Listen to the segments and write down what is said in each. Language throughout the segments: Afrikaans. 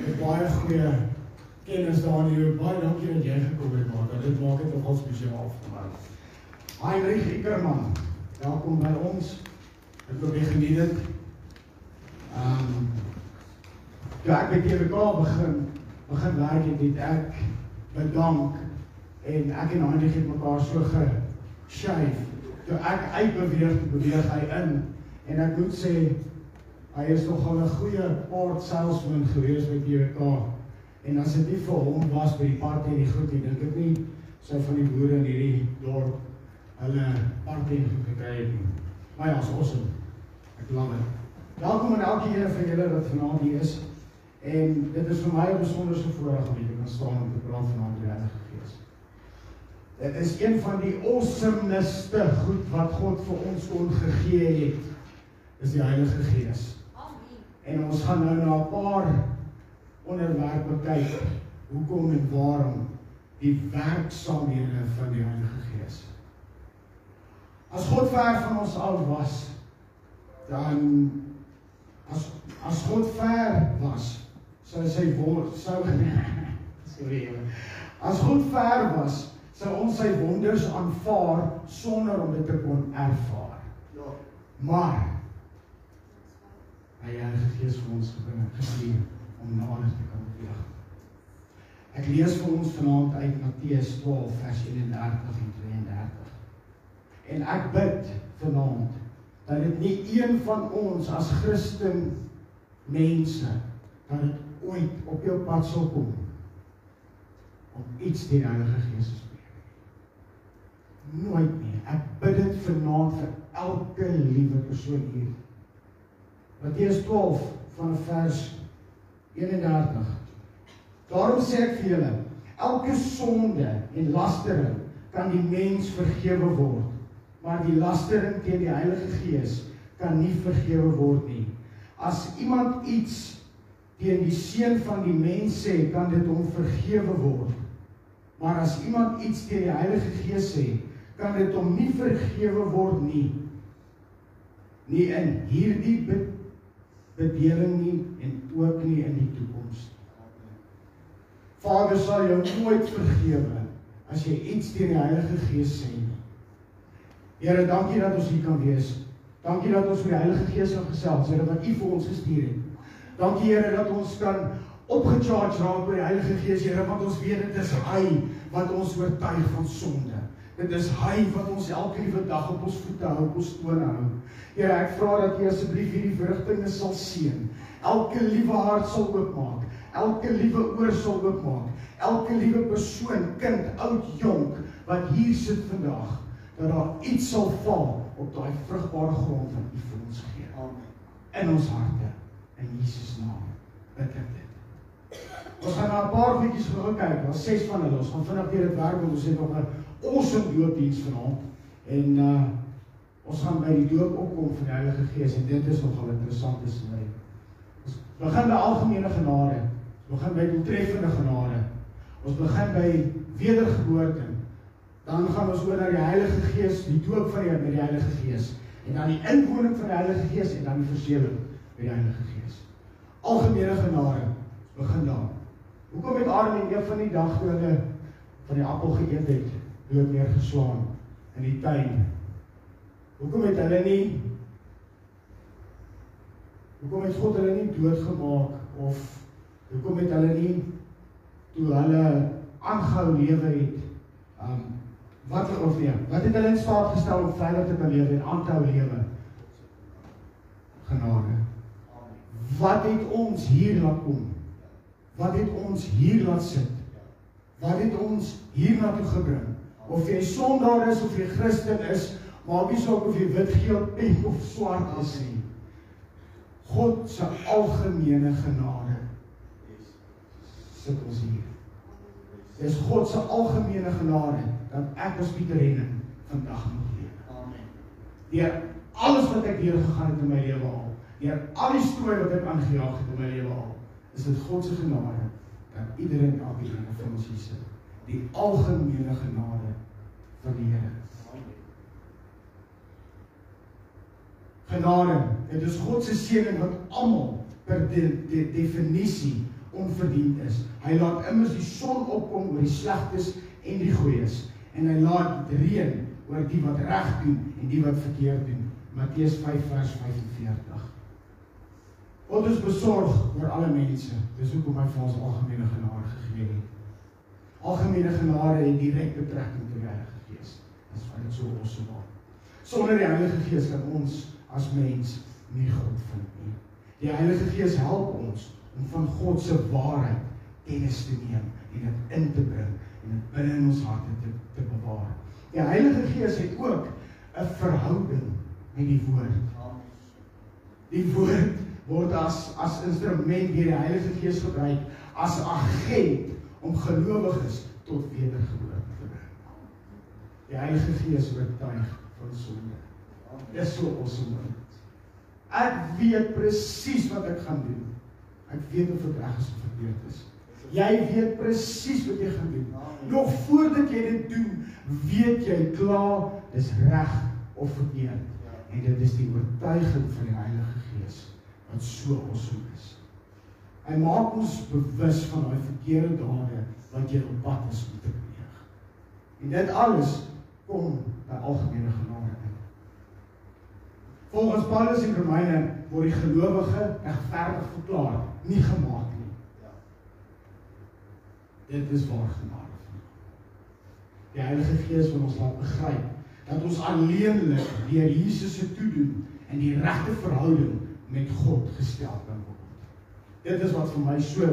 'n baie goeie kennis daar in jou. Baie dankie dat jy gekom het, maar dit maak dit nogal spesiaal vir my. Heinrich Ickerman, welkom by ons. Ek hoop jy geniet dit. Ehm um, ja, ek het hier gekom begin begin werk het, het ek bedank en ek en Heinrich het mekaar so geskyf. Toe ek uitbeweeg, beweeg hy in en ek moet sê hy is nogal 'n goeie port salesman gewees met JK. En as dit nie vir hom was by die party en die goed, ek dink ek nie sou van die boere in hierdie dorp hulle party gekry het nie. Maar ja, so awesome. Ek love dit. Welkom aan elke een van julle wat vanaand hier is. En dit is vir my 'n besonderse voorreg om te kan staan om te praat vanaand oor die Gees. Dit is een van die awesomeste goed wat God vir ons kon gegee het. Is die Heilige Gees. En ons gaan nou na 'n paar onderwerpe kyk. Hoekom en waarom die werksaamhede van die Heilige Gees. As God ver van ons af was, dan as as God ver was, sou sy word sou sorry as God ver was sou ons sy wonders aanvaar sonder om dit te kon ervaar ja maar hy het gees vir ons gebring gesien om nader te kan beweeg ek lees vir ons vanaand uit Matteus 12 vers 31 en 32 en ek bid vanaand dat dit nie een van ons as Christen mense dat dit ooit op jou pad sal kom om iets deur die Heilige Gees te spreek. Nooit nie. Ek bid dit vanaand vir elke liewe persoon hier. Matteus 12 van vers 31. Daarom sê ek vir julle, elke sonde en lastering kan die mens vergewe word, maar die lastering teen die Heilige Gees kan nie vergewe word nie. As iemand iets teen die seun van die mens sê, kan dit hom vergewe word. Maar as iemand iets teen die Heilige Gees sê, kan dit hom nie vergewe word nie. Nie in hierdie be bedeling nie en ook nie in die toekoms. Vader sal jou nooit vergewe as jy iets teen die Heilige Gees sê nie. Here, dankie dat ons hier kan wees. Dankie dat ons met die Heilige Gees kan gesels, Here, wat U vir ons gestuur het. Dankie Here dat ons kan opgecharge raak met die Heilige Gees, Here, want ons weet dit is hy wat ons oortuig van sonde. Dit is hy wat ons elke liewe dag op ons voete hou, op ons tone hou. Here, ek vra dat U asseblief hierdie vrugtinge sal seën. Elke liewe hart sal oopmaak. Elke liewe oor sal oopmaak. Elke liewe persoon, kind, oud, jonk wat hier sit vandag, dat daar iets sal val op daai vrugbare grond wat U vir ons gee. Amen. In ons harte in Jesus naam bid ek dit. Ons gaan na 'n paar goedjies gou kyk. Daar's ses van hulle. Ons gaan vinnig weer dit werk want ons het nog 'n awesome doopdiens vanaand. En uh ons gaan by die doop opkom van die Heilige Gees en dit is nogal interessant te sien. Ons begin by algemene genade. Ons begin by doeltreffende genade. Ons begin by wedergeboorte. Dan gaan ons oor na die Heilige Gees, die doop van die met die Heilige Gees en dan die inwoning van die Heilige Gees en dan die verseëling met die Heilige Gees. Algemene genade begin daar. Hoekom het Adam en Eva van die dag toe hulle van die appel geëet het, dood neergeslaan in die tuin? Hoekom het hulle nie Hoekom het God hulle nie doodgemaak of hoekom het hulle nie toe hulle aangehou lewe het, um wat of nee, wat het hulle in staat gestel om veilig te lewe en aan te hou lewe? Genade. Wat het ons hier laat kom? Wat het ons hier laat sit? Wat het ons hier na toe gebring? Of jy sondaar is of jy Christen is, maak nie saak of jy wit, geel, pink of swart is nie. God se algemene genade sit ons hier. Dis God se algemene genade dat ek as Pieter Henning vandag nog leef. Amen. Deur alles wat ek deur gegaan het in my lewe al deur al die strooi wat ek aangejaag het in my lewe al, is dit God se genade dat iedereen elkeen van ons hier sit. Die algemene genade van die Here. Genade, dit is God se seëning wat almal per de, de, definisie onverdiend is. Hy laat immers die son opkom oor die slegtes en die goeies en hy laat reën oor die wat reg doen en die wat verkeerd doen. Matteus 5 vers 45. God is besorg oor alle mense. Dis hoekom hy vir ons algemene genade gegee het. Algemene genade het direkte betrekking tot die Heilige Gees. Dis wat dit so awesome maak. Sonder die Heilige Gees kan ons as mens nie God vind nie. Die Heilige Gees help ons om van God se waarheid kennis te neem en dit in te bring en dit binne in ons harte te te bewaar. Die Heilige Gees het ook 'n verhouding met die woord. Die woord word as as instrument deur die Heilige Gees gebruik as agent om gelowiges tot wedergeboorte te bring. Die Heilige Gees oortuig van sonde. Dis so awesome. Ek weet presies wat ek gaan doen. Ek weet of dit reg is of verkeerd is. Jy weet presies wat jy gaan doen. Nog voordat jy dit doen, weet jy klaar dis reg of verkeerd. En dit is die oortuiging van die Heilige Gees wat so awesome is. Hy maak ons bewus van daai verkeerde dade wat jy op pad is om te pleeg. En dit alles kom by algemene genade in. Volgens Paulus in Romeine word die gelowige regverdig verklaar, nie gemaak nie. Ja. Dit is waar genade van. Die Heilige Gees wil ons laat begryp dat ons alleenlik deur Jesus se toedoen en die regte verhouding met God gestel kan word. Dit is wat vir my so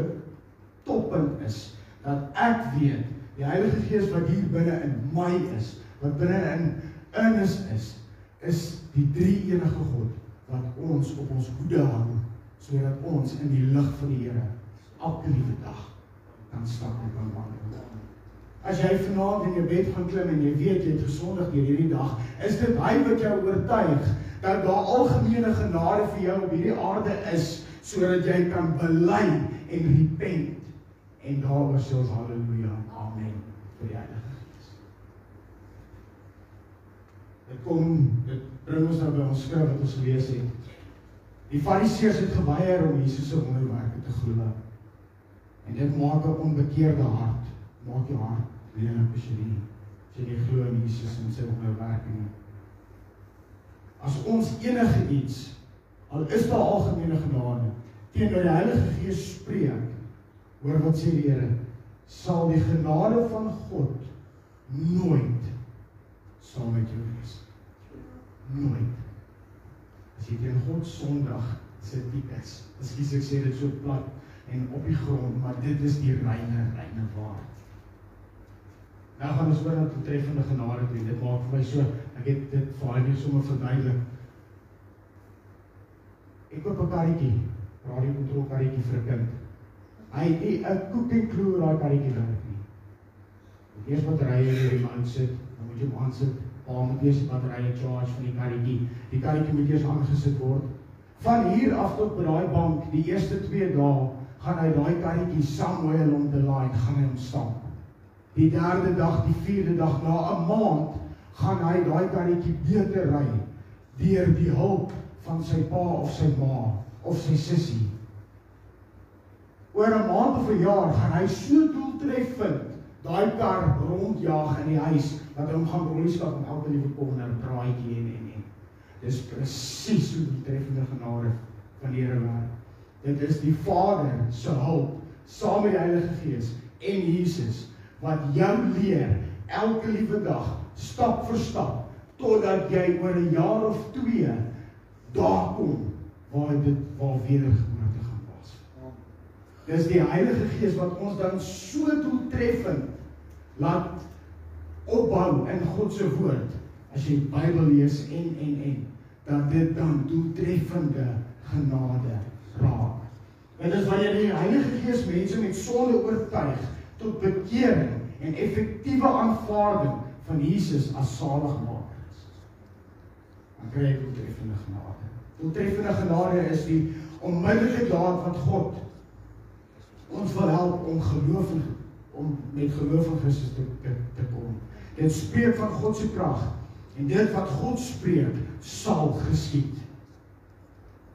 toppunt is dat ek weet die Heilige Gees wat hier binne in my is, wat binne in in is is is die drie enige God wat ons op ons hoede hang sodat ons in die lig van die Here elke liewe dag kan stap en kan wandel. As jy vanaand in jou bed gaan klim en jy weet jy het gesondig deur hierdie dag, is dit hy wat jou oortuig dat daar algemene genade vir jou op hierdie aarde is sodat jy kan bely en repent en daaroor sê ons haleluja amen vir die Heilige Gees. Dit kom dit bring ons nou by ons skrif wat ons gelees het. Die Fariseërs het geweier om Jesus se wonderwerke te glo. En dit maak 'n onbekeerde hart, maak jou hart lelik as jy nie as jy nie glo in Jesus en sy wonderwerke nie. As ons enige iets al is daar algemene genade teenoor die Heilige Gees spreek, hoor wat sê die Here, sal die genade van God nooit saam met jou wees. Nooit. As jy teen God Sondag sit diep is. Miskien ek sê dit so plat en op die grond, maar dit is die reine reine waarheid. Nou gaan ons oor na betreffende genade toe. Dit maak vir my so, ek het dit vir hulle sommer verduidelik. Ek koop 'n karretjie, radiokontrol karretjie vir 'n kind. Hy het nie 'n koek en kloer daai karretjie werk nie. Die eerste batterye in die man sit, dan moet jy hom aansit. Pa moet eers die batterye charge van die karretjie. Die karretjie moet eers aangesit word. Van hier af tot by daai bank, die eerste 2 dae, gaan hy daai karretjie somewhere along the line gaan hy hom stamp. Die derde dag, die vierde dag na 'n maand gaan hy daai karretjie beter ry deur die hulp van sy pa of sy ma of sy sussie. Oor 'n maand of 'n jaar gaan hy so doeltreffend daai kar rondjaag in die huis dat hom gaan broerskap en elke liewe kom na 'n praatjie en en en. Dis presies hoe die treffende genade van die Here werk. Dit is die Vader se hulp saam met die Heilige Gees en Jesus wat jou leer elke liewe dag stap vir stap totdat jy oor 'n jaar of 2 daar kom waar dit waar wedergeboorte gaan was. Dis die Heilige Gees wat ons dan so doeltreffend laat opbou in God se woord as jy Bybel lees en en en dat dit dan doeltreffende genade raak. Dit is wanneer die Heilige Gees mense met sonde oortuig tot bekering en effektiewe aanvaarding van Jesus as saligmaker. Dan kry jy doeltreffende genade. Doeltreffende genade is die onmiddellike daad wat God ons wil help om geloof en om met geloof in Christus te, te te kom. Dit spreek van God se krag en dit wat God spreek sal geskied.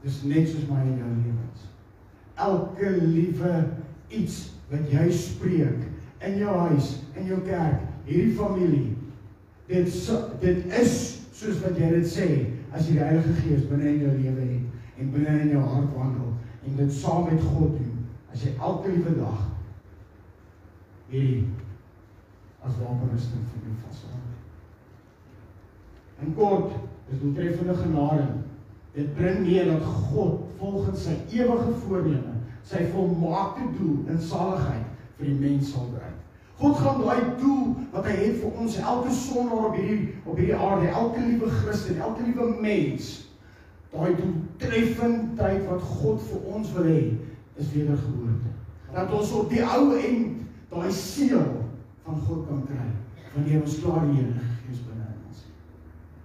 Dis net soos my en jou lewens. Elke liewe iets wat jy spreek in jou huis, in jou kerk, hierdie familie. Dit dit is soos wat jy dit sê as jy die Heilige Gees binne in jou lewe het en binne in jou hart wandel en dit saam met God doen. As jy elke liewe dag hierdie as wapenrusting vir jou vashou. En kort, is doeltreffende genade. Dit bring neer dat God volgens sy ewige voorneme sy volmaakte doel in saligheid vir die mens sal bereik. God gaan daai doel wat hy het vir ons elke sondaar op hierdie op hierdie aarde, elke liewe Christen, elke liewe mens, daai doeltreffendheid wat God vir ons wil hê, is wedergeboorte. Dat ons op die ou end daai seël van God kan kry wanneer ons klaar die Heilige Gees binne in ons het.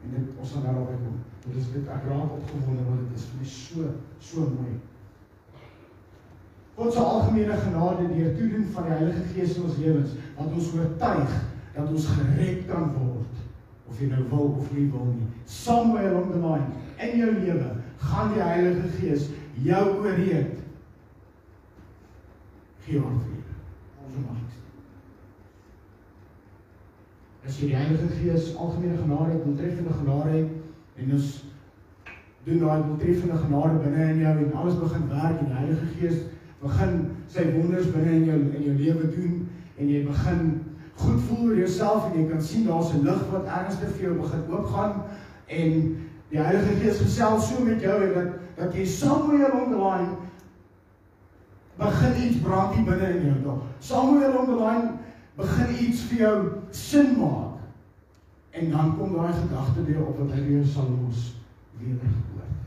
En dit ons gaan daarop kom. Dit is dit ek raak opgewonde want dit is vir my so so mooi. God se algemene genade deur toedien van die Heilige Gees in ons lewens wat ons oortuig dat ons gered kan word of jy nou wil of nie wil nie. Somewhere along the line in jou lewe gaan die Heilige Gees jou ooreed. Gee hom vir. Ons mag. As jy die Heilige Gees algemene genade het, ontreffende genade het en ons doen daai ontreffende genade binne in jou en alles begin werk en die Heilige Gees begin sy wonders binne in jou in jou lewe doen en jy begin goed voel oor jouself en jy kan sien daar's 'n lig wat ernstig vir jou begin oopgaan en die Heilige Gees gesels so met jou en dat dat jy somewhere along the line begin iets brand hier binne in jou dog. Somewhere along the line begin iets vir jou sin maak. En dan kom daai gedagte weer op wat hy jou sal los wedergeboorte.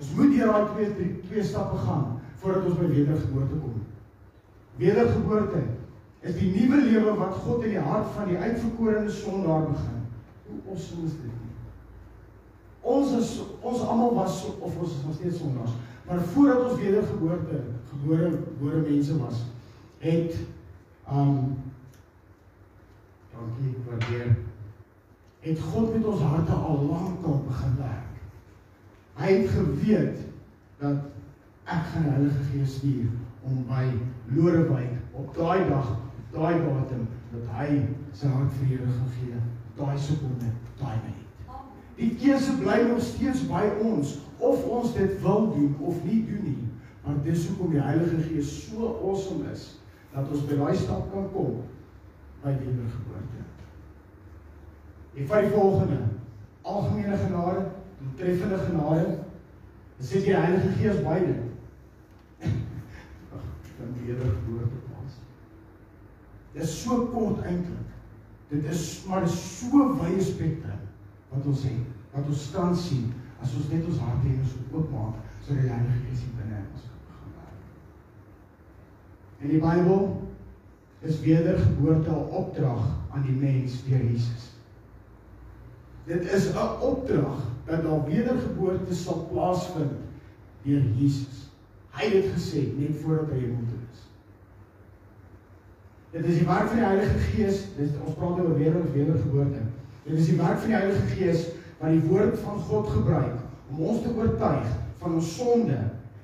Ons moet hier daai twee drie twee stappe gaan voordat ons by wedergeboorte kom. Wedergeboorte is die nuwe lewe wat God in die hart van die uitverkorene sondaar begin. Hoe awesome is dit? Ons is ons almal was of ons is nog steeds sondaars, maar voordat ons wedergeboorte gebore gebore mense was, het um dankie waardeer het God met ons harte al lank al begin werk. Hy het geweet dat ek gaan die Heilige Gees stuur om by Lodewyk op daai dag, daai datum dat hy sy hart vir Here gaan gee, daai sekonde, daai minuut. Die keuse bly nog steeds by ons of ons dit wil doen of nie doen nie. Maar dis hoekom die Heilige Gees so awesome is dat ons by daai stap kan kom by wedergeboorte. Die vyf volgende algemene genade treffende genade. Dit sê die Heilige Gees beide. Kan die Here geboorte plaas. Dit is so kort eintlik. Dit is maar so wye spektrum wat ons het, wat ons kan sien as ons net ons harte en ons oopmaak sodat die Heilige Gees binne ons kan werk. In die Bybel is wedergeboorte 'n opdrag aan die mens deur Jesus. Dit is 'n opdrag dat daar wedergeboorte sal plaasvind deur Jesus. Hy het gesê net voordat hy toe is. Dit is die werk van die Heilige Gees, dis ons praat oor weder wedergeboorte. Dit is die werk van die Heilige Gees wat die woord van God gebruik om ons te oortuig van ons sonde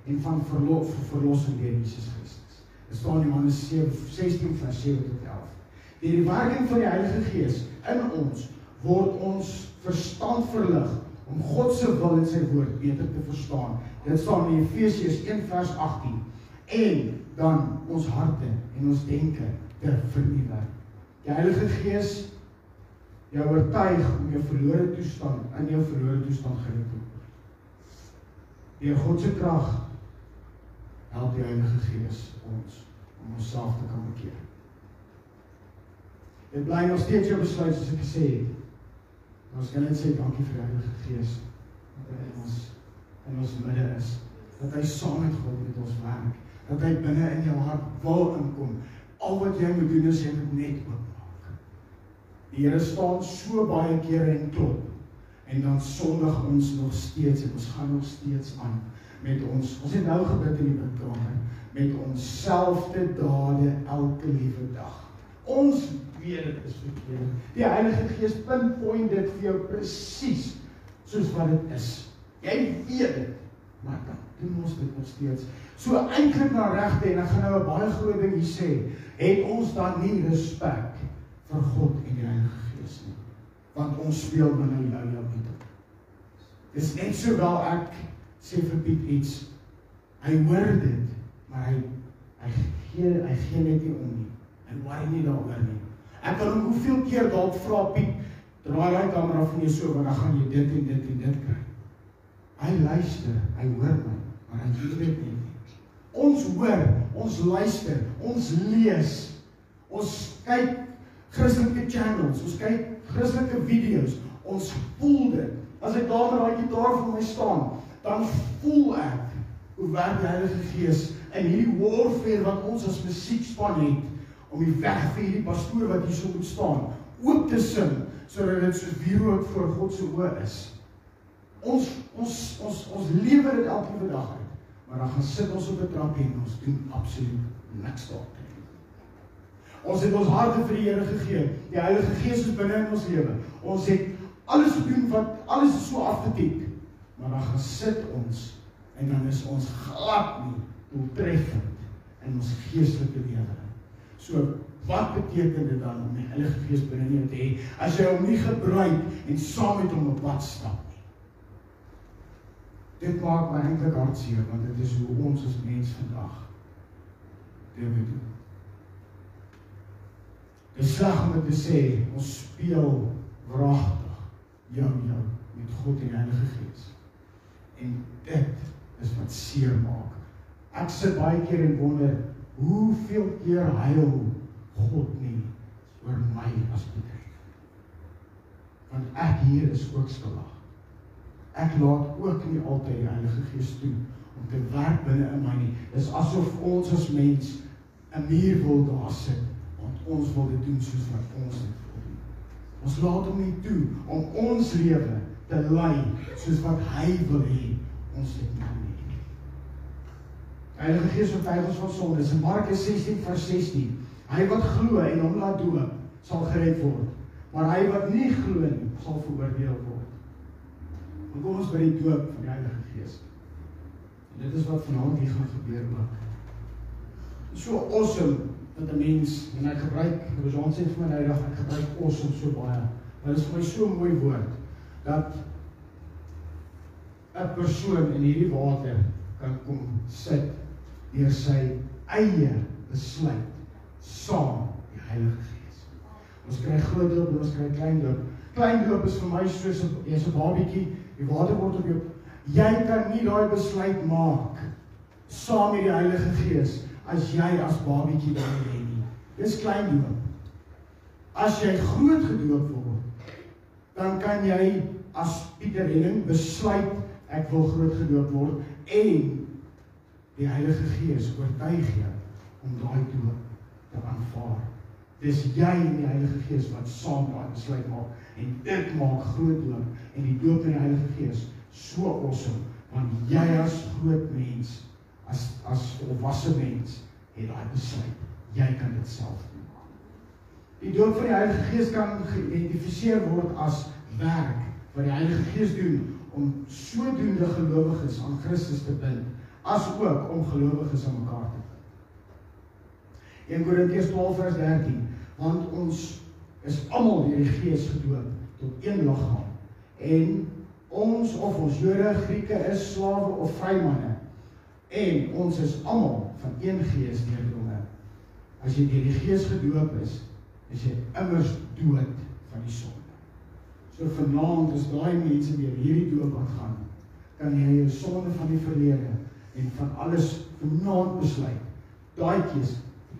en van verlof verlossing deur Jesus Christus. Dit staan in Johannes 16 vers 7 tot 11. Deur die werking van die Heilige Gees in ons word ons verstand verlig om God se wil en sy woord beter te verstaan. Dit staan in Efesiërs 1 vers 18. En dan ons harte en ons denke te vernuwe. Die Heilige Gees jou oortuig om jou verlore toestand in jou verlore toestand gered te word. Deur God se krag help die Heilige Gees ons om onsself te kan bekeer. Dit bly nog steeds jou besluit soos ek gesê het. Ons kan net sê dankie vir die Heilige Gees wat in ons in ons midde is. Dat hy saam met God met ons werk. Dat hy binne in jou hart wil inkom. Al wat jy moet doen is jy moet net oopmaak. Die Here staan so baie kere en klop. En dan sondig ons nog steeds en ons gaan nog steeds aan met ons. Ons het nou gebid in die bidkamer met ons selfde dade elke liewe dag. Ons weet dit is verkeerd. Die Heilige Gees pinpoint dit vir jou presies soos wat dit is. Jy weet dit. Maar dan doen ons dit nog steeds. So eintlik na regte en ek gaan nou 'n baie groot ding hier sê, het ons dan nie respek vir God en die Heilige Gees nie. Want ons speel binne jou jou Piet. Dis net sowel ek sê vir Piet iets. Hy hoor dit, maar hy hy gee hy gee net nie om nie. En worry nie daaroor nie. Ek kan hom hoeveel keer dalk vra Piet, draai daai kamera van jou so, want dan gaan jy dit en dit en dit kry. Hy luister, hy hoor my, maar hy doen dit nie. Ons hoor, ons luister, ons lees. Ons kyk Christelike channels, ons kyk Christelike video's. Ons voel dit. As ek daar met daai gitaar voor my staan, dan voel ek hoe werk die Heilige Gees in hierdie warfare wat ons as musiekspan het om die weg vir hierdie pastoor wat hier so moet staan oop te sing sodat dit so wierook voor God se oë is. Ons ons ons ons lewe dit elke dag uit. Maar dan gaan sit ons op 'n trap en ons doen absoluut niks daaroor. Ons het ons harte vir die Here gegee. Die Heilige Gees is binne in ons lewe. Ons het alles gedoen wat alles so afgetik. Maar dan gaan sit ons en dan is ons glad nie doeltreffend in ons geestelike lewe. So wat beteken dit dan om die Heilige Gees binne in jou te hê as jy hom nie gebruik en saam met hom op pad stap nie? Dit maak my eintlik hartseer want dit is hoe ons as mens vandag dit doen. Dit sleg om te sê ons speel wragtig jou jou met God en die Heilige Gees. En dit is wat seer maak. Ek sit baie keer en wonder hoeveel keer huil God nie oor my as bedryf. Want ek hier is ook skuldig. Ek laat ook nie altyd die Heilige Gees toe om te werk binne in my nie. Dis asof ons as mens 'n muur wil daar sit want ons wil dit doen soos wat ons dit wil doen. Ons laat hom nie toe om ons lewe te lei soos wat hy wil hê ons moet doen. Heilige Gees verwyder ons van sonde. In Markus 16 vers 16 Hy wat glo en hom laat doop, sal gered word. Maar hy wat nie glo nie, sal veroordeel word. En kom ons by die doop van die Heilige Gees. En dit is wat vanaand hier gaan gebeur ook. So awesome dat 'n mens en ek gebruik, Rosan sê vir my nou dag ek gebruik awesome so baie. Dit is vir my so 'n mooi woord dat 'n persoon in hierdie water kan kom sit deur sy eie besluit saam die Heilige Gees. Ons kry groot doop en ons kry klein doop. Klein doop is vir my soos 'n jy's 'n babietjie, die water word op jou. Jy kan nie daai besluit maak saam met die Heilige Gees as jy as babietjie daar lê nie. Dis klein doop. As jy groot gedoop word, dan kan jy as Pieter Henning besluit ek wil groot gedoop word en die Heilige Gees oortuig jou om daai doop te aanvaar. Dis jy en die Heilige Gees wat saam daai besluit maak en dit maak groot doop en die doop in die Heilige Gees so awesome want jy as groot mens as as volwasse mens het daai besluit. Jy kan dit self doen. Die doop van die Heilige Gees kan geïdentifiseer word as werk wat die Heilige Gees doen om sodoende gelowiges aan Christus te bind as ook om gelowiges aan mekaar te 1 Korintiërs 12 vers 13 want ons is almal deur die Gees gedoop tot een liggaam en ons of ons Jode, Grieke is slawe of vrymanne en ons is almal van een Gees deurdronge. As jy deur die Gees gedoop is, is jy immers dood van die sonde. So vanaand is daai mense deur hierdie doop wat gaan, kan jy jou sonde van die verlede en van alles vanaand besluit. Daai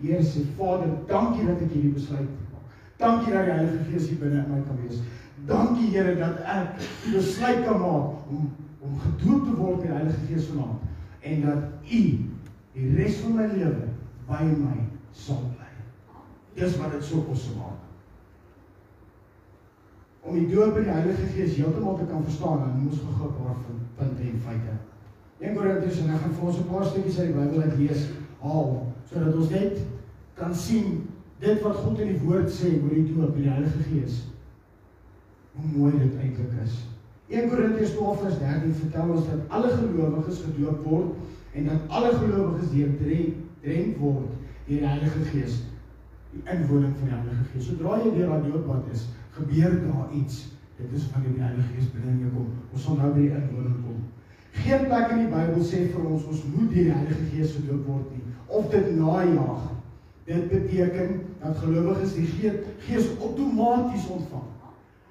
Die Here sê Vader, dankie dat ek hierdie besluit gemaak. Dankie dat die Heilige Gees hier binne in my kan wees. Dankie Here dat ek besluit kan maak om om gedoop te word in die Heilige Gees vanaand en dat U die res van my lewe by my sal bly. Dis wat dit so kos maak. Om die doop in die Heilige Gees heeltemal te kan verstaan, dan moet ons gou-gou 'n paar punte en feite. 1 Korintiërs en ek gaan vir ons 'n paar stukkies uit die Bybel uit lees haal sodat ons net kan sien dit wat God in die woord sê oor die doop in die Heilige Gees. Hoe mooi dit eintlik is 1 Korintiërs 12:13 vertel ons dat alle gelowiges gedoop word en dat alle gelowiges deurdrenk word deur die Heilige Gees, die inwoning van die Heilige Gees. Sodra jy deur daai doopbad is, gebeur daar iets. Dit is wanneer die Heilige Gees binne in jou kom. Ons sal nou by die inwoning kom. Geen plek in die Bybel sê vir ons ons moet deur die Heilige Gees gedoop word nie of dit najaag. Dit beteken dat gelowiges die Gees outomaties ontvang.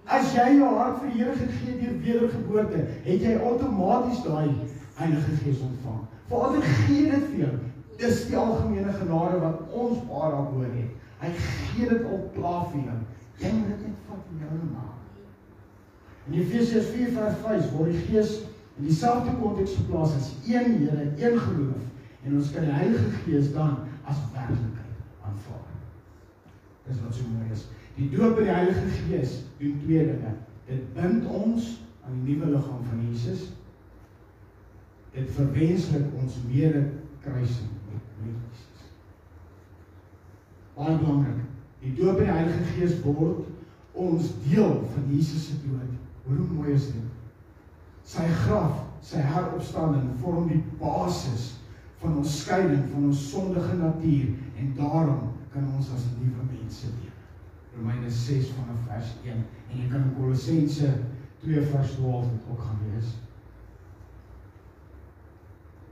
As jy jou hart vir die Here gegee deur wedergeboorte, het jy outomaties daai Heilige Gees ontvang. Vader gee dit vir jou. Dis die algemene genade wat ons paar daaroor het. Hy gee dit op klaar vir jou. Jy moet dit net vat in jou maak. In Efesiërs 4:5 word die Gees in dieselfde konteks geplaas as een Here, een geloof en ons kan die Heilige Gees dan as werklikheid aanvaar. Dis wat so mooi is. Die doop in die Heilige Gees doen twee dinge. Dit bind ons aan die nuwe liggaam van Jesus. Dit verwenslik ons mede kruising met Jesus. Baie belangrik. Die doop in die Heilige Gees word ons deel van Jesus se dood. Hoe mooi is dit? Sy graf, sy heropstanding vorm die basis van ons skeiding van ons sondige natuur en daarom kan ons as nuwe mense leef. Romeine 6 vanaf vers 1 en jy kan Kolossense 2 vers 12 ook gaan lees.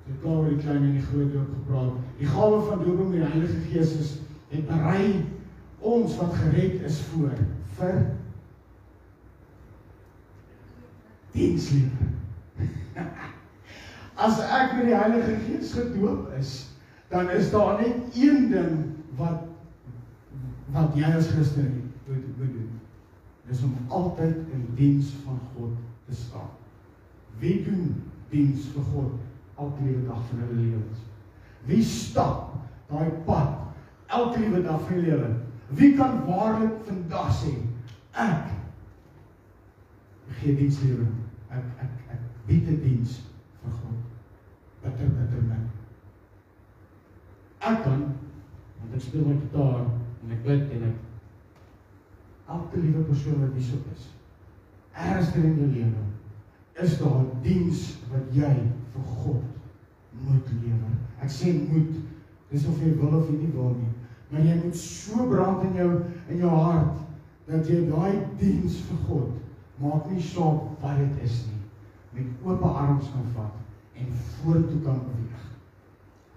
Dit kom oor die klein en die groot doop gepraat. Die gawe van doop met die Heilige Gees is het berei ons wat gered is voor vir dienslewe. As ek met die Heilige Gees gedoop is, dan is daar net een ding wat wat jy as Christen moet doen. Dis om altyd in diens van God te staan. Wie doen diens vir God elke liewe dag van hulle lewens? Wie stap daai pad elke liewe dag van hulle lewe? Wie kan waarlik vandag sê ek gee diens lewe? Ek ek ek bied 'n diens vir God. Bitter bitter min. Ek kan want ek speel my gitaar en ek bid en ek elke liewe persoon wat hier is. Ernstig in jou lewe is daar 'n diens wat jy vir God moet lewer. Ek sê moet dis of jy wil of jy nie wil nie, maar jy moet so brand in jou in jou hart dat jy daai diens vir God maak nie saak wat dit is nie met oop arms kan vat en vorentoe kan beweeg.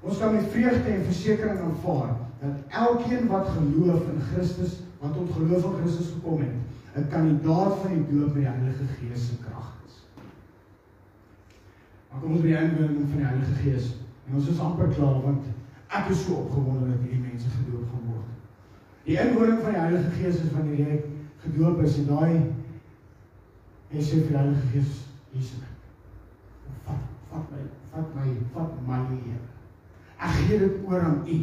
Ons kan met vreugde en versekering aanvaar dat elkeen wat geloof in Christus, wat tot geloof in Christus gekom het, 'n kandidaat van die doop met die Heilige Gees se krag is. Maar kom ons by die inwoning van die Heilige Gees. En ons is amper klaar want ek is so opgewonde dat hierdie mense gedoop gaan word. Die inwoning van die Heilige Gees is wanneer jy gedoop is en daai En sê vir Heilige Gees, Jesus. Vat, vat my, vat my, vat my Here. Ek gee dit oor aan U.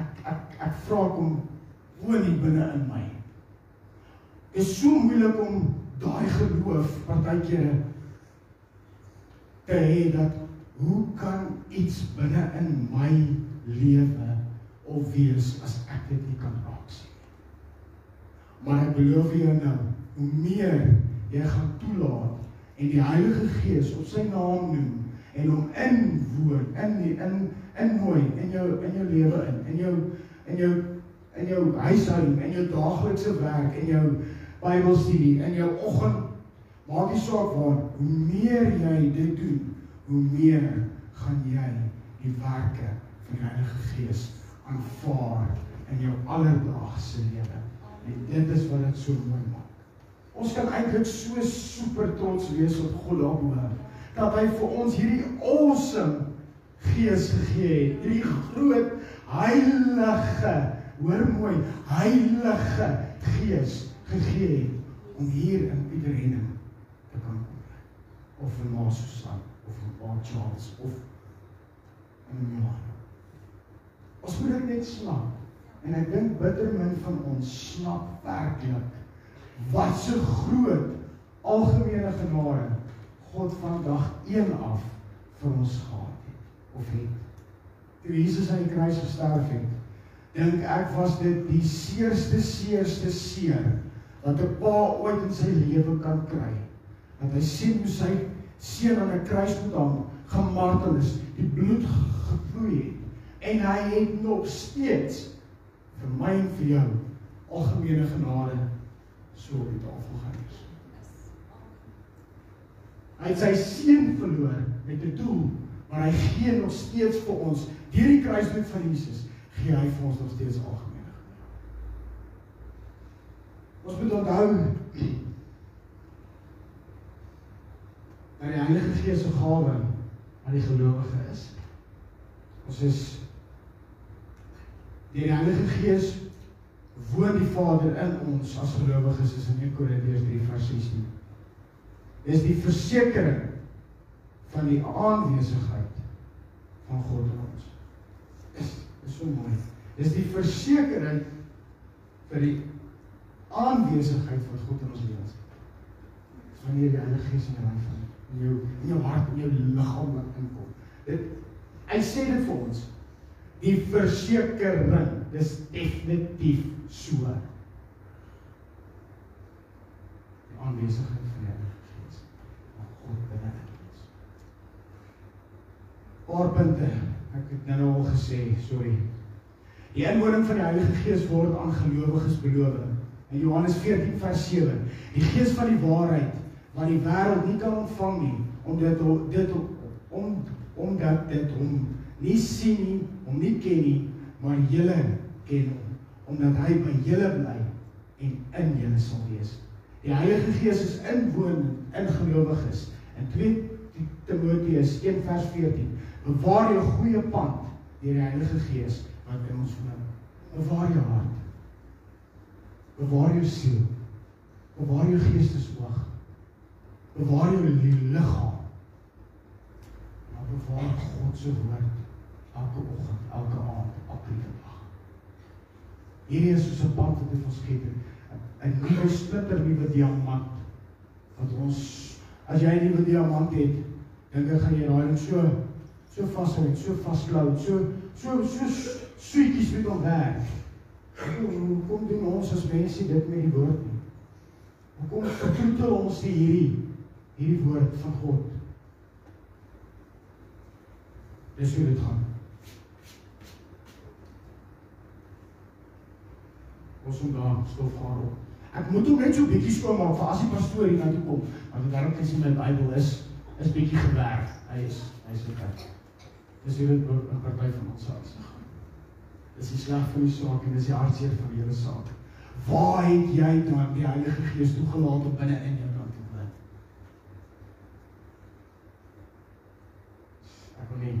Ek ek ek vra kom woon hier binne in my. Dit is so moeilik om daai geloof partykeer te hê dat hoe kan iets binne in my lewe of wees as ek dit nie kan raak sien. Maar ek beloof jou nou, hoe meer jy gaan toelaat en die Heilige Gees op sy naam noem en hom inwoon in die in innooi in jou in jou lewe in in jou in jou in jou huishouding in jou daaglikse werk en jou Bybelstudie in jou oggend. Maak nie saak waar hoe meer jy dit doen hoe meer gaan jy die werke van die Heilige Gees aanvaar in jou alledaagse lewe. En dit is wat dit so mooi maak Ons kan eintlik so super trots wees op God daaroor dat hy vir ons hierdie awesome gees gegee het. Hierdie groot heilige, hoor mooi, heilige gees gegee het om hier in Pieterheim te kan kom. Of in Masusan of in Port Charles of in Milan. Ons moet dit net snap. En ek dink bitter min van ons snap werklik wat so groot algemene genade God van dag 1 af vir ons gehad het of het. Toe Jesus aan die kruis gesterf het, dink ek was dit die seerste seerste seer wat 'n pa ooit in sy lewe kan kry. dat hy sien hoe sy seun aan 'n kruis moet hang, gemartel is, die bloed gevloei het en hy het nog steeds vir my en vir jou algemene genade so op die tafel gereis. Hy het sy seun verloor met 'n doel, maar hy gee nog steeds vir ons deur die kruisdood van Jesus, gee hy vir ons nog steeds algemene genade. Ons moet onthou dat die Heilige Gees se gawe aan die gelowige is. Ons is die Heilige Gees woon die Vader in ons as gelowiges is in 1 Korintiërs 3 vers 16. Dis die versekering van die aanwesigheid van God in ons. Is is so mooi. Dis die versekering vir die aanwesigheid van God in ons lewens. Wanneer die Heilige Gees in jou lewe in jou in jou hart en jou liggaam inkom. Dit hy sê dit vir ons. Die versekering, dis definitief so. Die aanwesigheid van die Heilige Gees. Maar God binne in ons. Paar punte. Ek het nou al gesê, sorry. Die inwoning van die Heilige Gees word aan gelowiges beloof. In Johannes 14 vers 7. Die Gees van die waarheid wat die wêreld nie kan ontvang nie omdat dit om omdat dit hom nie sien nie, hom nie ken nie, maar julle ken hom omdat hy by julle bly en in julle sal wees. Die Heilige Gees is inwoon in gelowiges. In 2 Timoteus 1 vers 14 bewaar jou goeie pand deur die Heilige Gees wat in ons woon. Bewaar jou hart. Bewaar jou siel. Bewaar jou geestesoog bewaar jou liggaam. Maar bewaar God se woord elke oggend, elke aand, elke dag. Hierdie is soos 'n pad wat hy ons gee. 'n nuwe splinter nuwe diamant wat ons as jy 'n nuwe diamant het, dink ek gaan jy daai ding so so vashou en so vasklou, so so so sweetjies met hom werk. Hoe kom doen ons as mense dit met die woord nie? Hoe kom vertroetel ons die hierdie hierdie woord van God. Dis hoe dit gaan. Ons moet daar stof gaan op. Ek moet hom net so bietjie skoon maak vir as die pastoor hier na toe kom, want ek daarom kan sien my Bybel is is bietjie gewerk. Hy is hy is reg. Dis hier 'n party van ons saak. Dis die slag van die saak en dis die hartseer van die hele saak. Waar het jy dan die Heilige Gees toegelaat om binne in jou nie.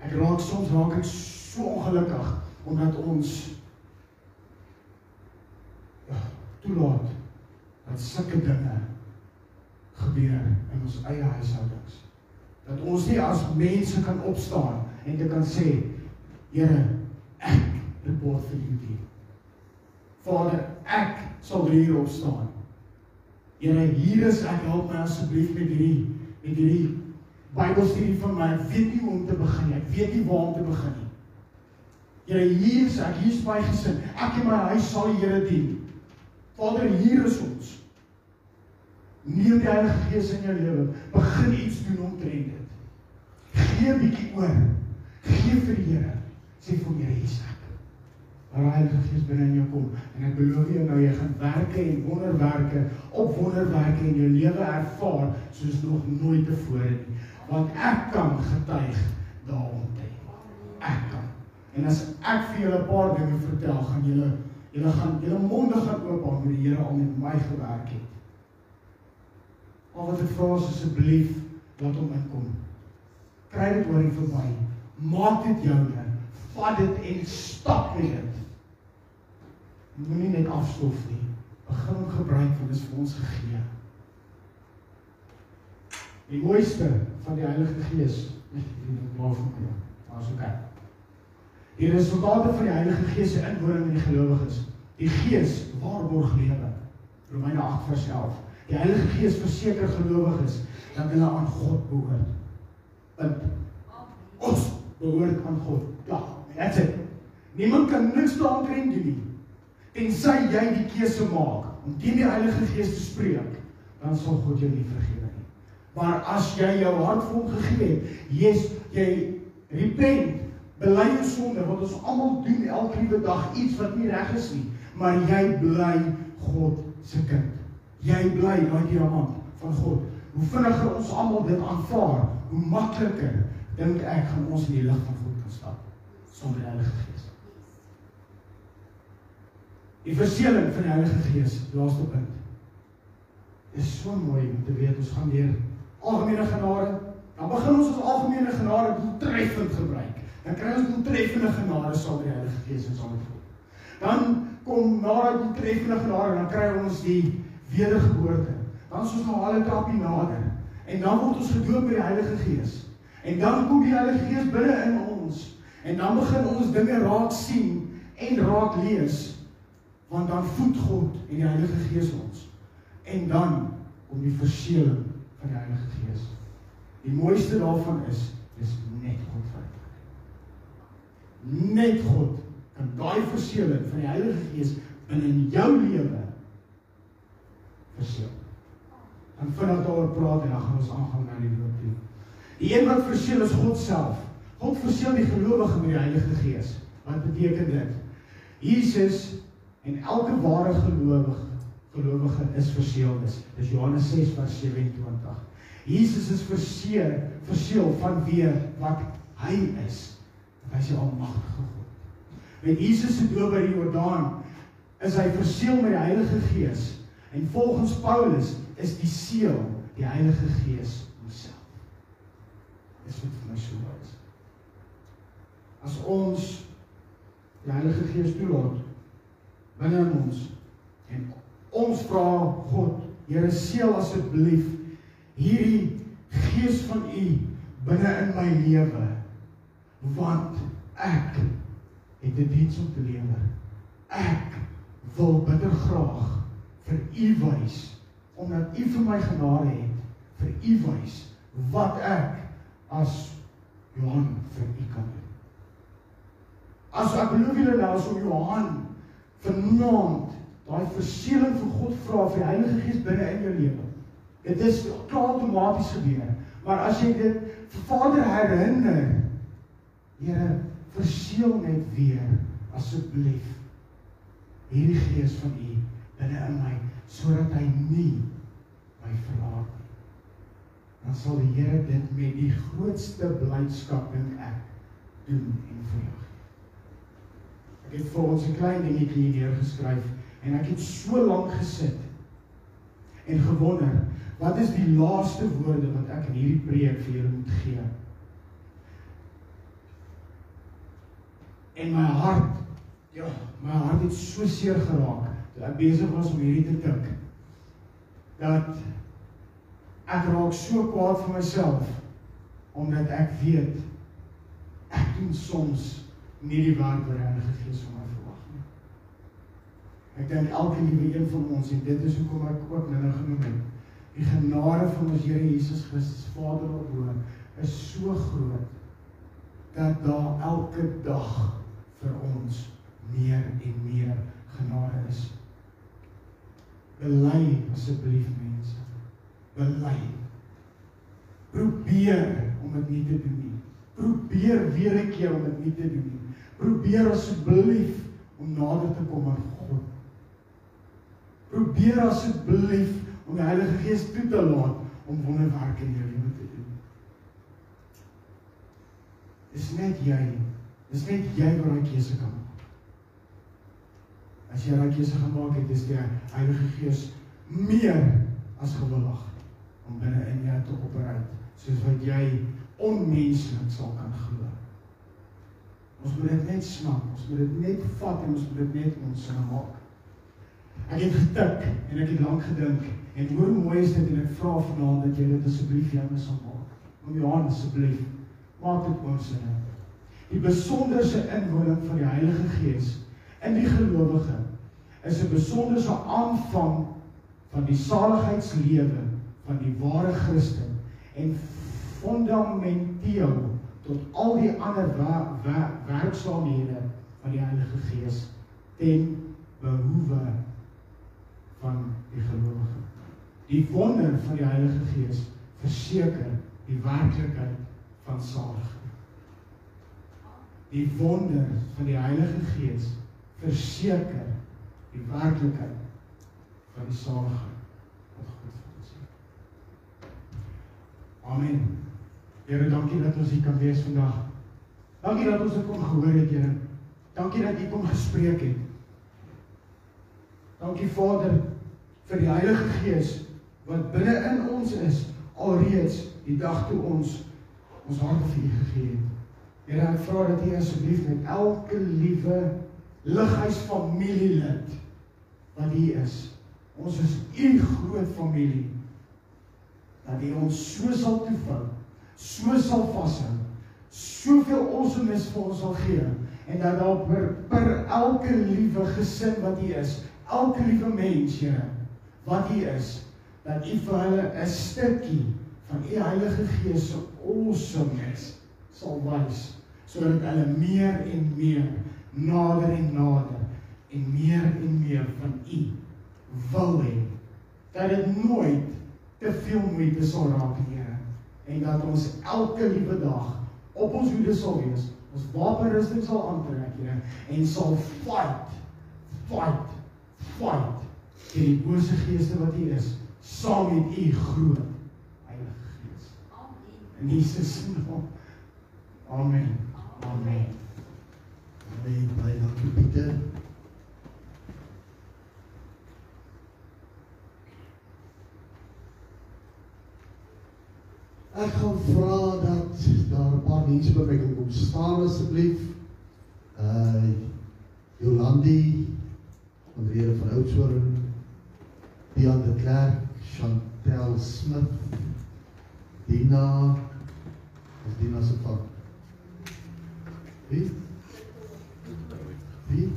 Ek raak soms raak ek so ongelukkig omdat ons ja, toelaat dat sulke dinge gebeur in ons eie huishoudings. Dat ons nie as mense kan opstaan en te kan sê, Here, ek report vir U die. Vader, ek sal hier opstaan. Here, hier is ek, help my asseblief met hierdie met hierdie Bybelstudie van my. Ek weet nie hoe om te begin nie. Ek weet nie waar om te begin nie. Here, hier is ek, hier is my gesin. Ek en my huis sal die Here dien. Vader, hier is ons. Neem die Heilige Gees in jou lewe. Begin iets doen om te red dit. Gee 'n bietjie oor. Gee vir die Here. Sê vir die Here, hier is ek. Maar Heilige Gees binne in jou kom en ek beloof jou nou jy gaan werke en wonderwerke op wonderwerke in jou lewe ervaar soos nog nooit tevore nie want ek kan getuig daaroor. Ek kan. En as ek vir julle 'n paar dinge vertel, gaan julle julle gaan julle monde gaan oop aan hoe die Here al met my gewerk het. Al wat ek vra asseblief laat hom inkom. Kry dit oor en verby. Maak dit joune. Vat dit en stap met dit. Moenie net afstof nie. Begin gebruik dit is vir ons gegee. Die mooiste van die Heilige Gees die waarvan maar so kyk. Die resultate van die Heilige Gees se inwoning in die gelowiges. Die Gees waarborg lewe. Romeine 8 vers 11. Die Heilige Gees verseker gelowiges dat hulle aan God behoort. Want ons behoort aan God. Ja, that's it. Niemand kan niks daaroor doen nie. Tensy jy die keuse maak om teen die Heilige Gees te spreek dan sal God jou nie vergewe nie. Maar as jy jou hart vir hom gegee het, jy's jy repent, bely jou sonde wat ons almal doen elke liewe dag iets wat nie reg is nie, maar jy bly God se kind. Jy bly daai diamant van God. Hoe vinniger ons almal dit aanvaar, hoe makliker dink ek gaan ons in die lig van God kan stap sonder Heilige Gees. Die verseëling van die Heilige Gees, laaste punt. Is so mooi om te weet ons gaan deur algemene genade. Dan begin ons ons algemene genade doeltreffend gebruik. Dan kry ons doeltreffende genade saam met die Heilige Gees en saam met God. Dan kom na die doeltreffende genade dan kry ons die wedergeboorte. Dan is ons nou al 'n trapie nader. En dan word ons gedoop met die Heilige Gees. En dan kom die Heilige Gees binne in ons. En dan begin ons dinge raak sien en raak lees want dan voed God en die Heilige Gees ons. En dan kom die verseëling van die Heilige Gees. Die mooiste daarvan is dis net God vir. Net God kan daai verseëling van die Heilige Gees binne in jou lewe verseël. Dan vinnig daaroor praat en dan gaan ons aangaan na die loop toe. Die een wat verseël is God self. God verseël die gelowige met die Heilige Gees. Wat beteken dit? Jesus En elke ware gelowige gelowige is verseël is. Dis Johannes 6 vers 27. Jesus is verseël, verseël van wie wat hy is. Hy is die almagtige God. Met Jesus se doop by die Jordaan is hy verseël met die Heilige Gees. En volgens Paulus is die seël die Heilige Gees homself. Dis wat vir my so is. As ons die Heilige Gees toelaat binne in ons. En ons vra God, Here seël asseblief hierdie gees van U binne in my lewe. Want ek het 'n diens om te lewer. Ek wil bitter graag vir U wys omdat U vir my genade het, vir U wys wat ek as Johan vir U kan doen. As ek belowe julle nou as om Johan vanaand daai verseëling van God vra vir die Heilige Gees binne in jou lewe. Dit is klaar outomaties gebeur. Maar as jy dit vir Vader herinner, Here, verseël net weer asseblief hierdie Gees van U binne in my sodat hy nie my verlaat nie. Dan sal die Here dit met die grootste blydskap dink ek doen en verhoog. Ek het vir ons 'n klein dingetjie hier neergeskryf en ek het so lank gesit en gewonder, wat is die laaste woorde wat ek in hierdie preek vir julle moet gee? En my hart, ja, my hart het so seer geraak toe ek besig was om hierdie te dink. Dat ek raak so kwaad vir myself omdat ek weet ek doen soms nie die werk wat die Heilige Gees van my verwag nie. Ek dink elke liewe een van ons en dit is hoekom ek ook nou genoem het. Die genade van ons Here Jesus Christus Vader op bo is so groot dat daar elke dag vir ons meer en meer genade is. Bely asseblief mense. Bely. Probeer om dit nie te doen nie. Probeer weer 'n keer om dit nie te doen nie probeer asseblief om nader te kom aan God. Probeer asseblief om die Heilige Gees toe te laat om wonderwerke in jou lewe te doen. Dis net jy. Dis net jy wat daai keuse kan maak. As jy daai keuse gemaak het, is die Heilige Gees meer as gewillig om binne in jou te opereer soos wat jy onmenslik sal kan glo. Ons moet dit net snap. Ons moet dit net vat en ons moet dit net ons sin maak. Ek het getik en ek het lank gedink en hoe mooi is dit en ek vra vanaand dat jy dit asseblief jou mis sal maak. Om Johan asseblief maak dit ons sin. Die besonderse inwoning van die Heilige Gees in die gelowige is 'n besonderse aanvang van die saligheidslewe van die ware Christen en fundamenteel tot al die ander werksaamhede van die Heilige Gees ten behoewe van die gelowige. Die wonder van die Heilige Gees verseker die werklikheid van saligheid. Die wonder van die Heilige Gees verseker die werklikheid van die saligheid wat God vir ons het. Amen. Here, dankie dat ons hier kan wees vandag. Dankie dat ons dit kon gehoor het, Here. Dankie dat U kom gespreek het. Dankie Vader vir die Heilige Gees wat binne in ons is alreeds die dag toe ons ons hart vir U gegee het. Here, ek vra dat U asseblief met elke liewe lighuis familielid wat hier is. Ons is U groot familie. Dat U ons so sal toevou, so sal vashou, soveel awesomeness vir ons sal gee en dat daar per, per elke liewe gesin wat hier is, elke liewe mens, Here, wat hier is, dat U vir hulle 'n stukkie van U Heilige Gees se awesomeness sal wys sodat hulle meer en meer nader en nader en meer en meer van U wil hê. Dat dit nooit te veel moeite sal raak Here, en dat ons elke liewe dag op ons hoede sal wees, ons wapenrusting sal aantrek, Here, en sal fight, fight, fight teen die bose geeste wat hier is, saam met U groot Heilige Gees. Amen. In Jesus se naam. Amen. Amen. Amen. Baie dankie Pieter. Ek gaan vra dat daar 'n paar mense by my kom staan asseblief. Uh Jolandi, Andrea van Oudtshoorn, Dian de Klerk, Chantel Smith, Dina, is Dina se pa. Wie? Wie?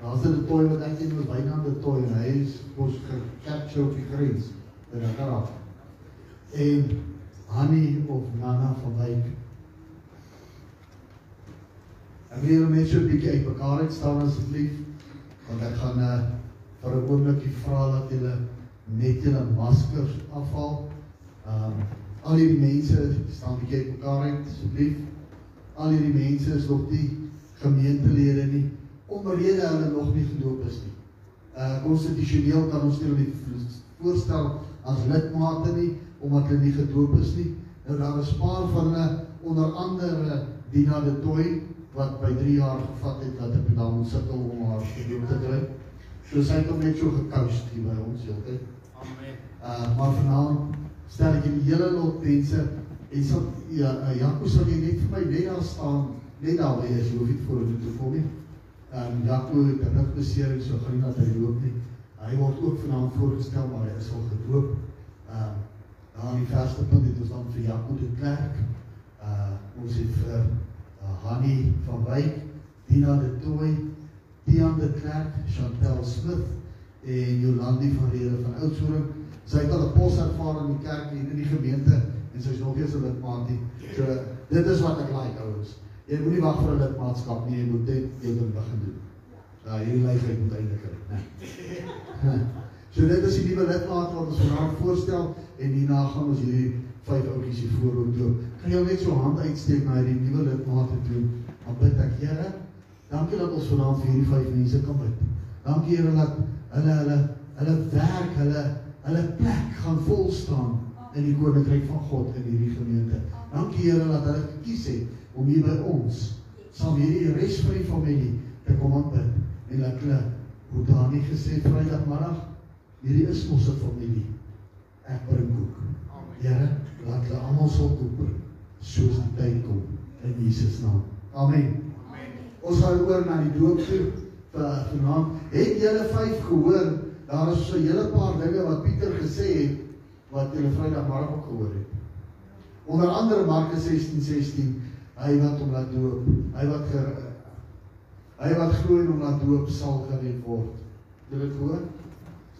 Daar's 'n toy wat ek sien was byna 'n toy en hy is mos gecapture op die grens. Is reg en Annie of Nana van Wyk. Ek wil net so 'n bietjie uit mekaar uit staan asseblief want ek gaan uh, vir 'n oombliekie vra dat julle net julle maskers afhaal. Ehm um, al hierdie mense staan bietjie uit mekaar uit asseblief. Al hierdie mense is nog nie gemeentelede nie omrede hulle nog nie gedoop is nie. Uh konstitusioneel kan ons nie hulle voorstel as lidmate nie omdat hulle nie gedoop is nie. Nou daar is 'n paar van hulle onder andere Dina de Toy wat by 3 jaar gevat het dat ek dan moet sukkel om haar gedoop te kry. So sy het hom net so gekous hier by ons heeltyd. Amen. Uh maar vanaand stel ek julle hele lot mense en sal ja uh, Jaco sal jy net vir my net daar staan net daar waar jy is, hoef nie voor toe te kom nie. Ehm um, Jaco het 'n rugbesering so gaan nie dat hy loop nie. Hy word ook vanaand voorgestel maar hy is al gedoop. Ehm um, Daar in die verste punt het ons dan vir Jaco de Klerk. Uh ons het vir uh, Hanni van Wyk, Dina de Tooi, Tian de Klerk, Chantel Smith en Jolandi van Rede van Oudtshoorn. Sy het al 'n pos ervaar in die kerk en in die gemeente en sy's nog eers 'n lidmaat nie. So dit is wat ek like ouens. Jy moenie wag vir 'n lidmaatskap nie, jy moet dit jy moet begin doen. Ja, hierdie leefheid moet eindig, né? So dit is die nuwe lidmaat wat ons vanaand voorstel en hierna gaan ons hierdie vyf ouetjies hier voor doen. Kan jy net so hand uitsteek na hierdie nuwe lidmaat toe? Dan bid ek, Here, dankie dat ons vanaand vir hierdie vyf mense kan bid. Dankie Here dat hulle hulle hulle werk, hulle hulle plek gaan vol staan in die koninkryk van God in hierdie gemeente. Dankie Here dat hulle gekies het om hier by ons saam hierdie res van die familie te kom aanbid. En dat hulle hoe Dani gesê Vrydagmiddag Hierdie is ons se familie. Ek bring koek. Here, laat hulle almal so koper soos die tyd kom in Jesus naam. Amen. Amen. Ons gaan oor na die doop toe vanaand. Het julle vyf gehoor? Daar is so 'n hele paar dinge wat Pieter gesê het wat julle Vrydag maar ook gehoor het. Onder andere Markus 16:16, 16, hy wat hom laat doop, hy wat ger, hy wat glo en hom laat doop sal gered word. Julle gehoor?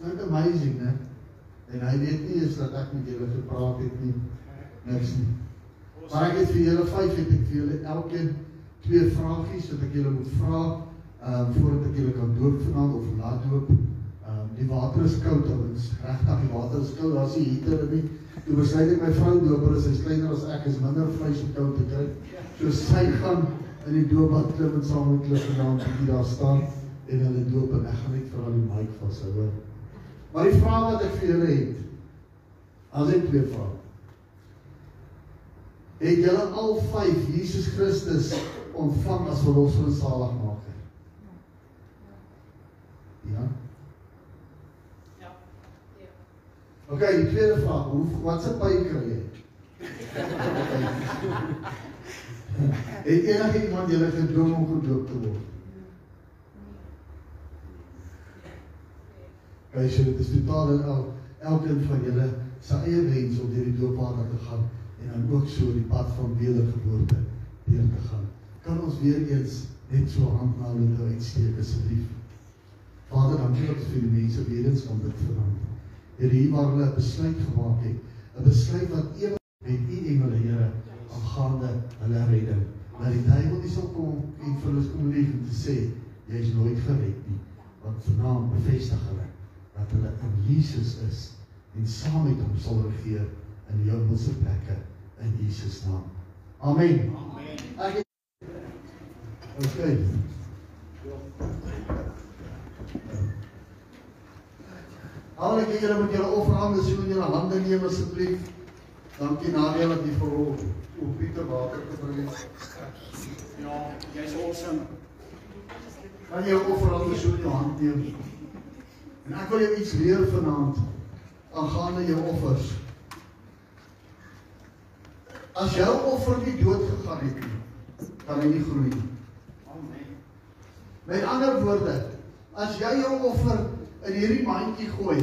Dit is amazing, né? En hy weet nie eens dat ek met julle gepraat het nie. Niks nie. Maar ek het vir julle vyf het ek vir julle elkeen twee vragies wat ek julle moet vra, ehm uh, voordat ek julle kan doop vanaand of laat doop. Die water is koud, ons regtig die water is koud, daar's nie heater nie. Toe besluit ek my vrou doper is, sy's kleiner as ek, is minder vleis om koud te kry. So sy gaan in die doopbad klim en saam met hulle vanaand bietjie daar staan en hulle doop en ek gaan net vir hulle die mic vashou. Maar die vraag wat ek vir julle het, as ek twee vrae. Het julle al vyf Jesus Christus ontvang as verlosser en saligmaker? Ja. Okay, die tweede vraag, hoe wat se by kry jy? Het enige iemand julle gedwing om gedoop te word? Hy sê dit is totaal en al elkeen van julle se eie wens om deur die doopwater te gaan en dan ook so die pad van wedergeboorte deur te gaan. Kan ons weer eens net so hand na hulle uitsteek asseblief? Vader, dankie dat vir die mense weer eens kom dit vanaand. Here hier waar hulle 'n besluit gemaak het, 'n besluit wat ewig met U engele Here aangaande hulle redding. Maar die duiwel nie sal kom en vir hulle kom lief en sê jy is nooit gered nie, want vanaand bevestig hulle dat hulle in Jesus is en saam met hom sal regeer in die hemelse plekke in Jesus naam. Amen. Amen. Ek Okay. Al ek julle met julle offerhande sien in julle hande neem asseblief. Dankie Nadia dat jy vir hom op Pieter water gebring het. Ja, jy's awesome. Kan jy offerhande so in jou hand neem? En ek wil jou iets leer vanaand aangaande jou offers. As jou offer nie dood gegaan het nie, kan hy nie groei nie. Amen. Met ander woorde, as jy jou offer in hierdie mandjie gooi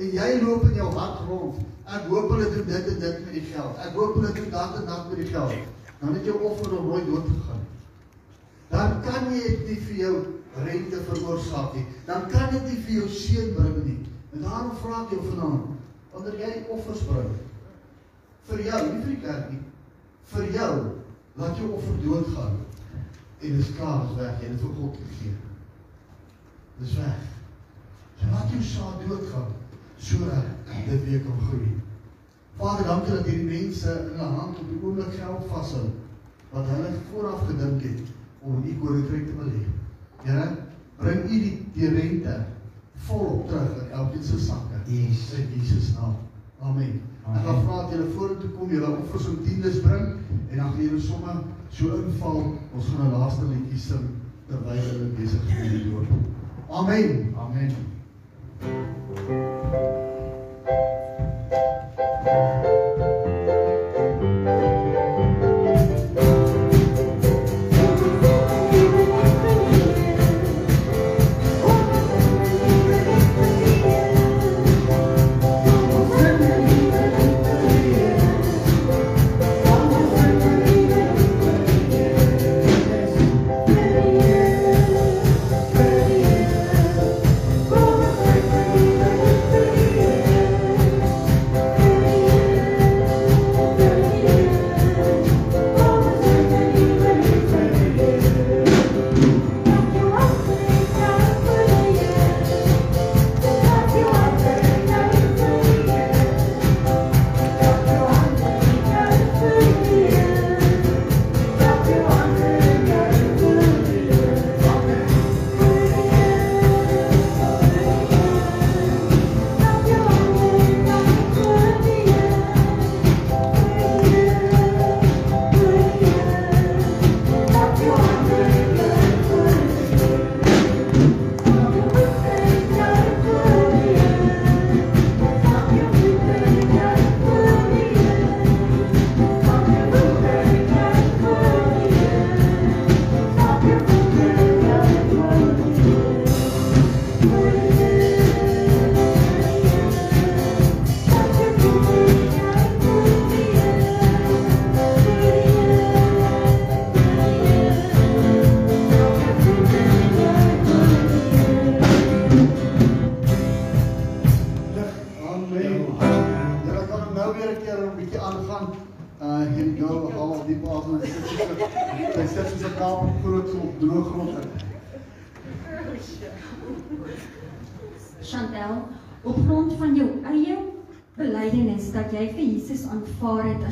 en jy loop in jou hart rond. Ek hoop hulle doen dit en dit met die geld. Ek hoop hulle doen dat en dat met die geld. Dan het jou offer nog nooit dood gegaan. Dan kan jy dit nie vir jou rente veroorsaak nie. Dan kan dit nie vir jou seën bring nie. En daarom vra ek jou vanaand, wanneer jy offers bring vir jou, nie vir die kerk nie, vir jou, laat jou offer doodgaan. En dis klaar, dis weg, jy het vir God gegee. Dis weg. Laat jou saad doodgaan sodat dit weer kan groei. Vader, dankie dat hierdie mense in hulle hand op die oomblik geld vashou wat hulle vooraf gedink het om in u koninkryk te belê. Here, bring u die, die rente volop terug in elkeen se sakke. Yes. In Jesus naam. Amen. Amen. Ek gaan vra dat julle vorentoe kom, julle offers en tiendes bring en dan gaan julle sommer so inval. Ons gaan 'n laaste liedjie sing terwyl hulle besig is met die doop. Amen. Amen. Amen.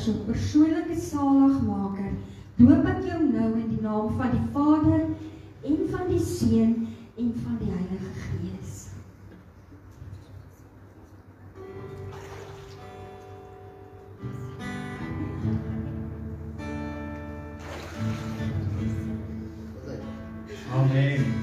Jou persoonlike saligmaker, doop ek jou nou in die naam van die Vader en van die Seun en van die Heilige Gees. Amen.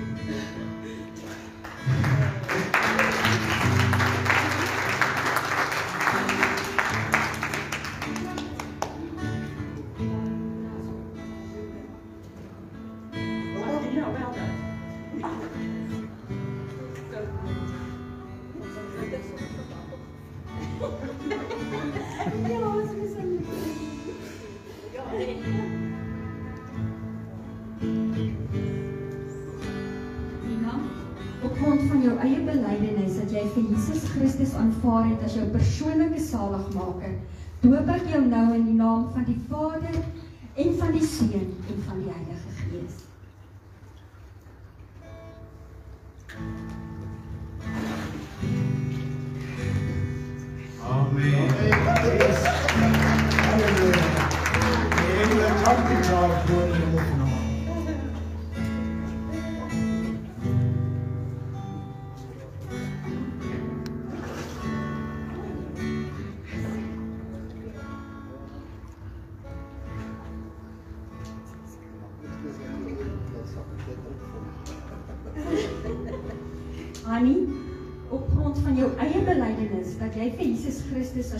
As jou persoonlike saligmaker,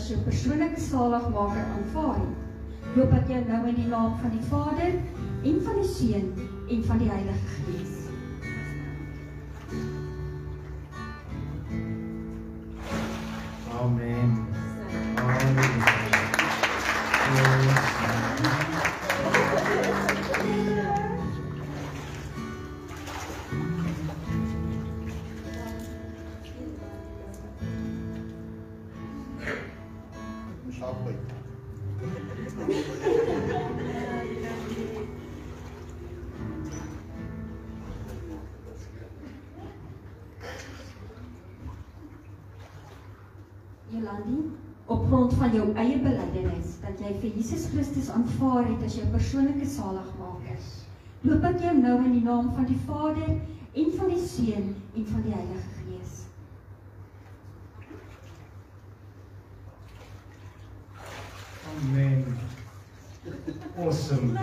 as jou persoonlike saligmaker aanvaar het, loop ek jou nou in die naam van die Vader en van die Seun en van die Heilige Gees. Amen. Amen. Aanvaar het as jou persoonlike saligmaker. Loop ek jou nou in die naam van die Vader en van die Seun en van die Heilige Gees. Amen. Awesome.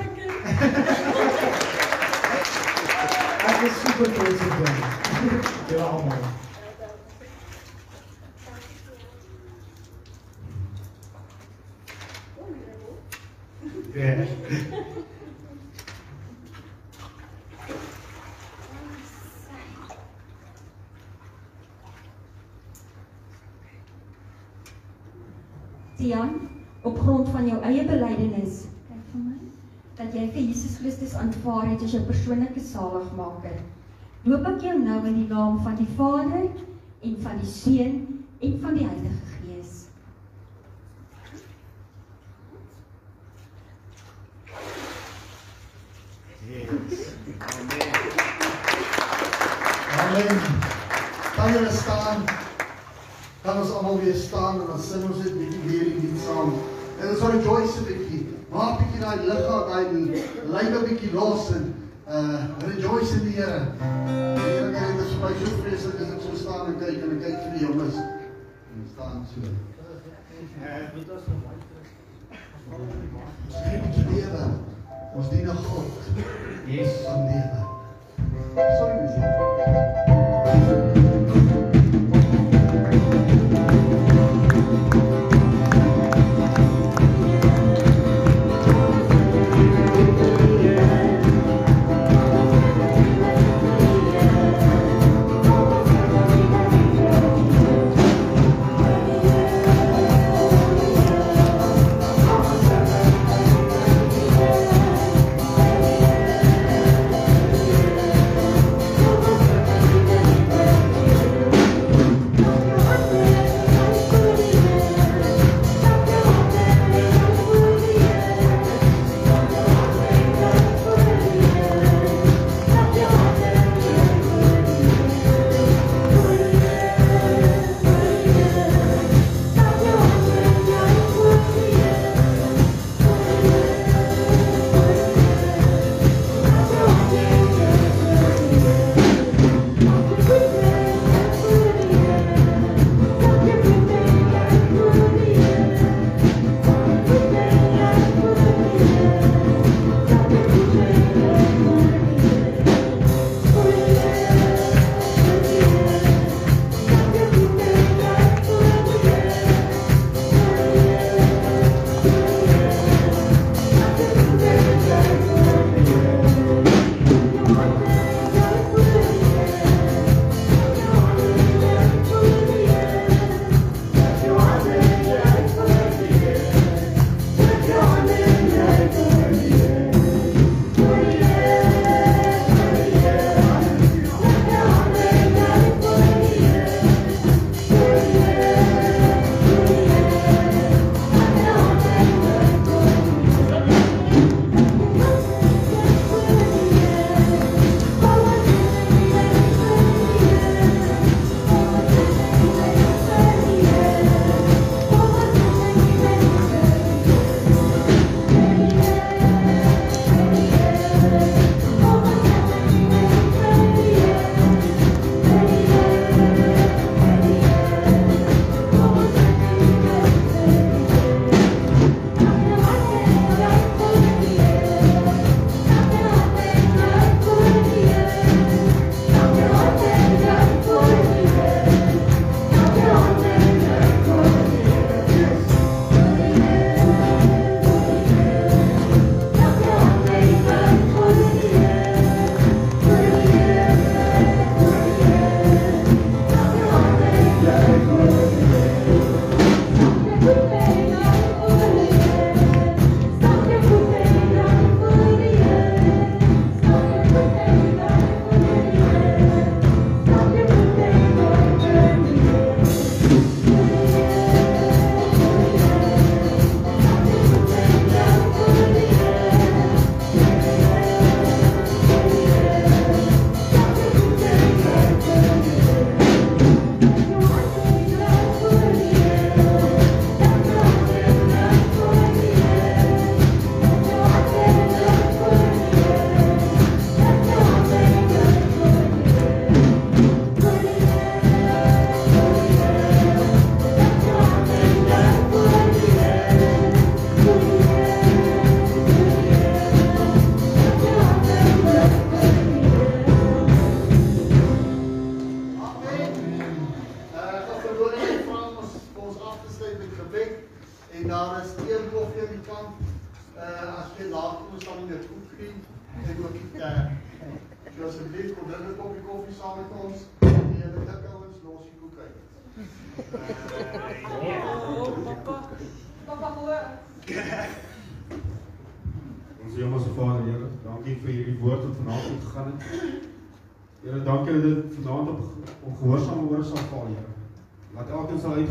Ek is super trots op jou. Ja, man. Yeah. Tian, op grond van jou eie belydenis, kyk vir my, jy vir Jesus Christus aanvaar het as jou persoonlike saligmaker. Loop ek jou nou in die naam van die Vader en van die Seun en van die Heilige Amen. Kan julle staan? Kan ons almal weer staan en dan sing ons dit bietjie weer in die saam. Ons sal rejoice 'n bietjie. Maak bietjie daai liggaam, daai lywe bietjie los en uh rejoice in die Here. Die Here het dit vir my so vreeslik as ek so staan en kyk en ek kyk vir die jonges. En staan so. Ja, dit was so baie. Ons gee die lewe. Ons dien God. Yes. Amen. Sorry, musiek.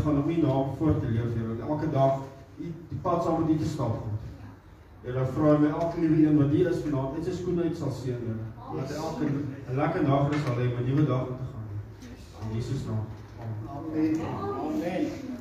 Uitgaan om U naam voor te leef, Here. Dat elke dag U die pad saam met U te stap, God. Here, vra my elke liewe een wat hier is vanaand, net sy skoene uit sal seën, Here. Laat elke 'n lekker nagrus sal hê om 'n nuwe dag in te gaan. In Jesus naam. Amen. Amen. Amen.